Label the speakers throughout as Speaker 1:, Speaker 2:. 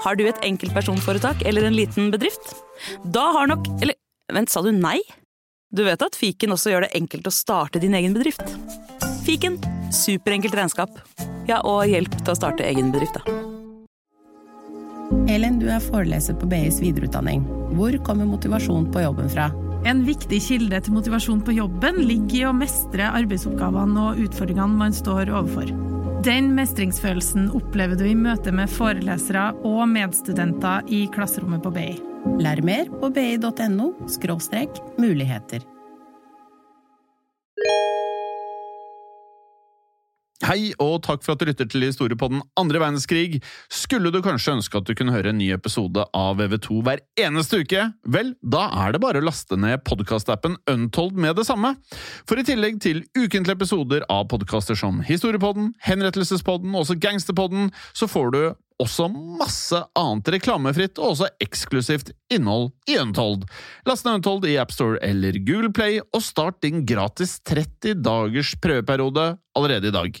Speaker 1: Har du et enkeltpersonforetak eller en liten bedrift? Da har nok Eller vent, sa du nei? Du vet at fiken også gjør det enkelt å starte din egen bedrift? Fiken superenkelt regnskap. Ja, og hjelp til å starte egen bedrift, da.
Speaker 2: Elin, du er foreleser på BIs videreutdanning. Hvor kommer motivasjon på jobben fra?
Speaker 3: En viktig kilde til motivasjon på jobben ligger i å mestre arbeidsoppgavene og utfordringene man står overfor. Den mestringsfølelsen opplever du i møte med forelesere og medstudenter i klasserommet på BI.
Speaker 2: Lær mer på bi.no muligheter.
Speaker 4: Hei, og takk for at du lytter til Historie på den andre verdenskrig. Skulle du kanskje ønske at du kunne høre en ny episode av VV2 hver eneste uke? Vel, da er det bare å laste ned podkastappen Untold med det samme. For i tillegg til ukentlige episoder av podkaster som Historiepodden, Henrettelsespodden og også Gangsterpodden, så får du også masse annet reklamefritt og også eksklusivt innhold i Untold. Last ned Untold i AppStore eller Google Play, og start din gratis 30 dagers prøveperiode allerede i dag.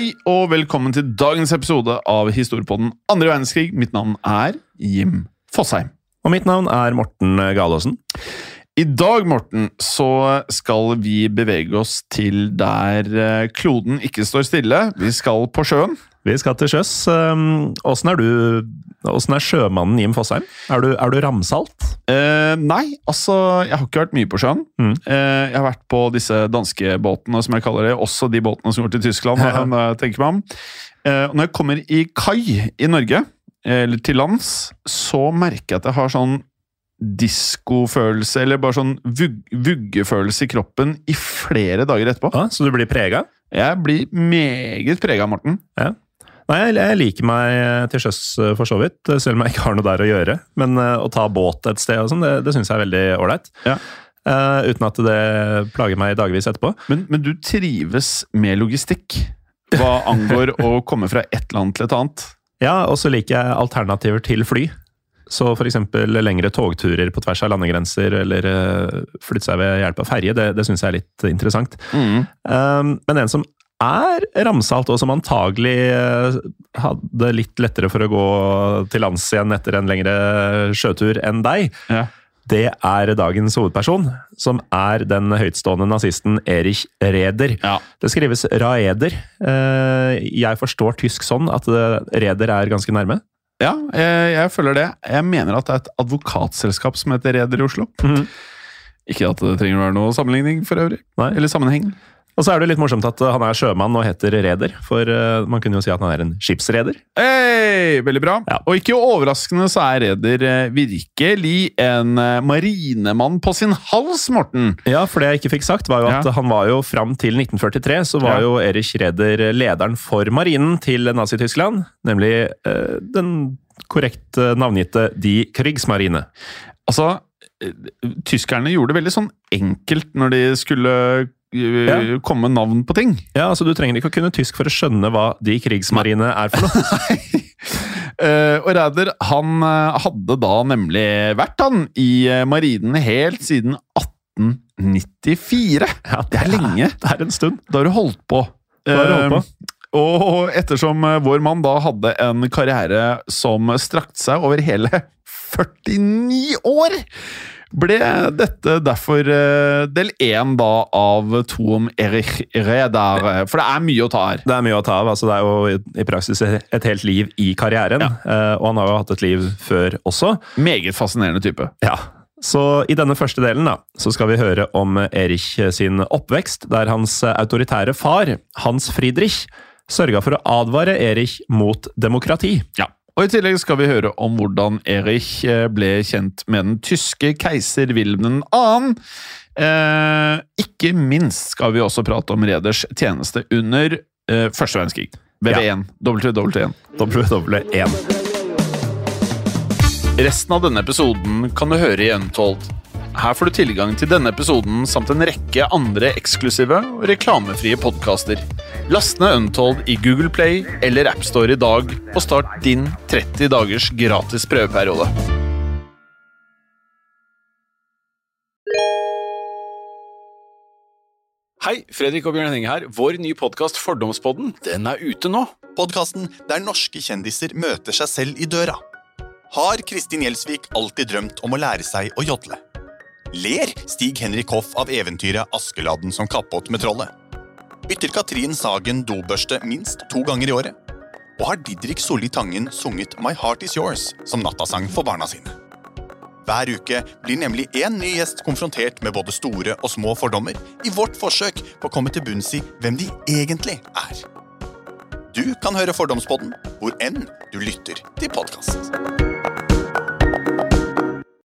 Speaker 4: Hei og velkommen til dagens episode av Historiepodden andre verdenskrig. Mitt navn er Jim Fosheim.
Speaker 5: Og mitt navn er Morten Galaasen.
Speaker 4: I dag, Morten, så skal vi bevege oss til der eh, kloden ikke står stille. Vi skal på sjøen.
Speaker 5: Vi skal til sjøs. Um, Åssen er du Åssen er sjømannen Jim Fosheim? Er du, er du ramsalt?
Speaker 4: Eh, nei, altså Jeg har ikke vært mye på sjøen.
Speaker 5: Mm.
Speaker 4: Eh, jeg har vært på disse danskebåtene, som jeg kaller det. Også de båtene som går til Tyskland.
Speaker 5: Ja.
Speaker 4: jeg tenker meg om. Eh, når jeg kommer i kai i Norge, eller til lands, så merker jeg at jeg har sånn diskofølelse, eller bare sånn vugg, vuggefølelse i kroppen i flere dager etterpå.
Speaker 5: Ja, så du blir prega?
Speaker 4: Jeg blir meget prega, Morten.
Speaker 5: Nei, jeg, liker meg til sjøs eh, for så vidt, selv om jeg ikke har noe der å gjøre. Men eh, å ta båt et sted og sånn, det, det syns jeg er veldig ålreit.
Speaker 4: Ja.
Speaker 5: Uh, uten at det plager meg dagevis etterpå.
Speaker 4: Men, men du trives med logistikk hva angår å komme fra et land til et annet?
Speaker 5: Ja, og så liker jeg alternativer til fly. Så f.eks. lengre togturer på tvers av landegrenser, eller eh, flytte seg ved hjelp av ferje, det, det syns jeg er litt interessant.
Speaker 4: Mm.
Speaker 5: Um, men en som er ramsalt, og som antagelig eh, hadde litt lettere for å gå til lands igjen etter en lengre sjøtur enn deg,
Speaker 4: Ja.
Speaker 5: det er dagens hovedperson, som er den høytstående nazisten Erich Reder.
Speaker 4: Ja.
Speaker 5: Det skrives Raeder. Eh, Jeg forstår tysk sånn at eh, Reder er ganske nærme.
Speaker 4: Ja, jeg, jeg føler det. Jeg mener at det er et advokatselskap som heter Reder i Oslo.
Speaker 5: Mhm.
Speaker 4: Ikke at det trenger å være noe sammenligning for øvrig.
Speaker 5: Nei.
Speaker 4: Eller sammenheng.
Speaker 5: Og så er det litt morsomt at eh, han er sjømann og heter Reder, for eh, man kunne jo si at han er en skipsreder.
Speaker 4: Hei, veldig bra.
Speaker 5: Ja.
Speaker 4: Og ikke overraskende så er Reder eh, virkelig en marinemann på sin hals, Morten.
Speaker 5: Ja, for det jeg ikke fikk sagt, var jo at
Speaker 4: Ja.
Speaker 5: han var jo fram til 1943 så var
Speaker 4: Ja.
Speaker 5: jo Erich Reder lederen for marinen til Nazi-Tyskland, nemlig eh, den korrekt navngitte Die Kriegsmarine.
Speaker 4: Altså, tyskerne gjorde det veldig sånn enkelt når de skulle
Speaker 5: Ja.
Speaker 4: komme med navn på ting.
Speaker 5: Ja, altså Du trenger ikke å kunne tysk for å skjønne hva de krigsmarine er for noe.
Speaker 4: Uh, og Ræder han eh, hadde da nemlig vært han i eh, marinen helt siden 1894.
Speaker 5: Ja,
Speaker 4: Det er lenge.
Speaker 5: Det er en stund.
Speaker 4: Da har du holdt på.
Speaker 5: Da har du holdt på.
Speaker 4: Eh, og ettersom eh, vår mann da hadde en karriere som strakte seg over hele 49 år, ble dette derfor eh, del én da av to om Erich Reder. For det er mye å ta her.
Speaker 5: Det er mye å ta av. altså Det er jo i- praksis et helt liv i karrieren. eh, Og han har jo hatt et liv før også.
Speaker 4: Meget fascinerende type.
Speaker 5: Ja, så i denne første delen da, så skal vi høre om Erich sin oppvekst, der hans autoritære far, Hans Friedrich, sørga for å advare Erich mot demokrati.
Speaker 4: Ja. Og I tillegg skal vi høre om hvordan Erich eh, ble kjent med den tyske keiser Wilhelm 2. Eh, ikke minst skal vi også prate om Reders tjeneste under eh, første verdenskrig. WW1. WW1.
Speaker 5: WW1.
Speaker 4: Resten av denne episoden kan du høre i Untold. Her får du tilgang til denne episoden samt en rekke andre eksklusive og reklamefrie podkaster. Last ned Untold i Google Play eller AppStore i dag, og start din 30 dagers gratis prøveperiode. Hei, Fredrik og Bjørn Henning her. Vår nye podkast Fordomspodden den er ute nå.
Speaker 6: Podkasten der norske kjendiser møter seg selv i døra. Har Kristin Gjelsvik alltid drømt om å lære seg å jodle? Ler Stig-Henrik Hoff av eventyret Askeladden som kappåt med trollet? Bytter Katrin Sagen dobørste minst to ganger i året? Og har Didrik Solli Tangen sunget My Heart Is Yours som nattasang for barna sine? Hver uke blir nemlig én ny gjest konfrontert med både store og små fordommer i vårt forsøk på å komme til bunns i hvem de egentlig er. Du kan høre Fordomspodden hvor enn du lytter til podkast.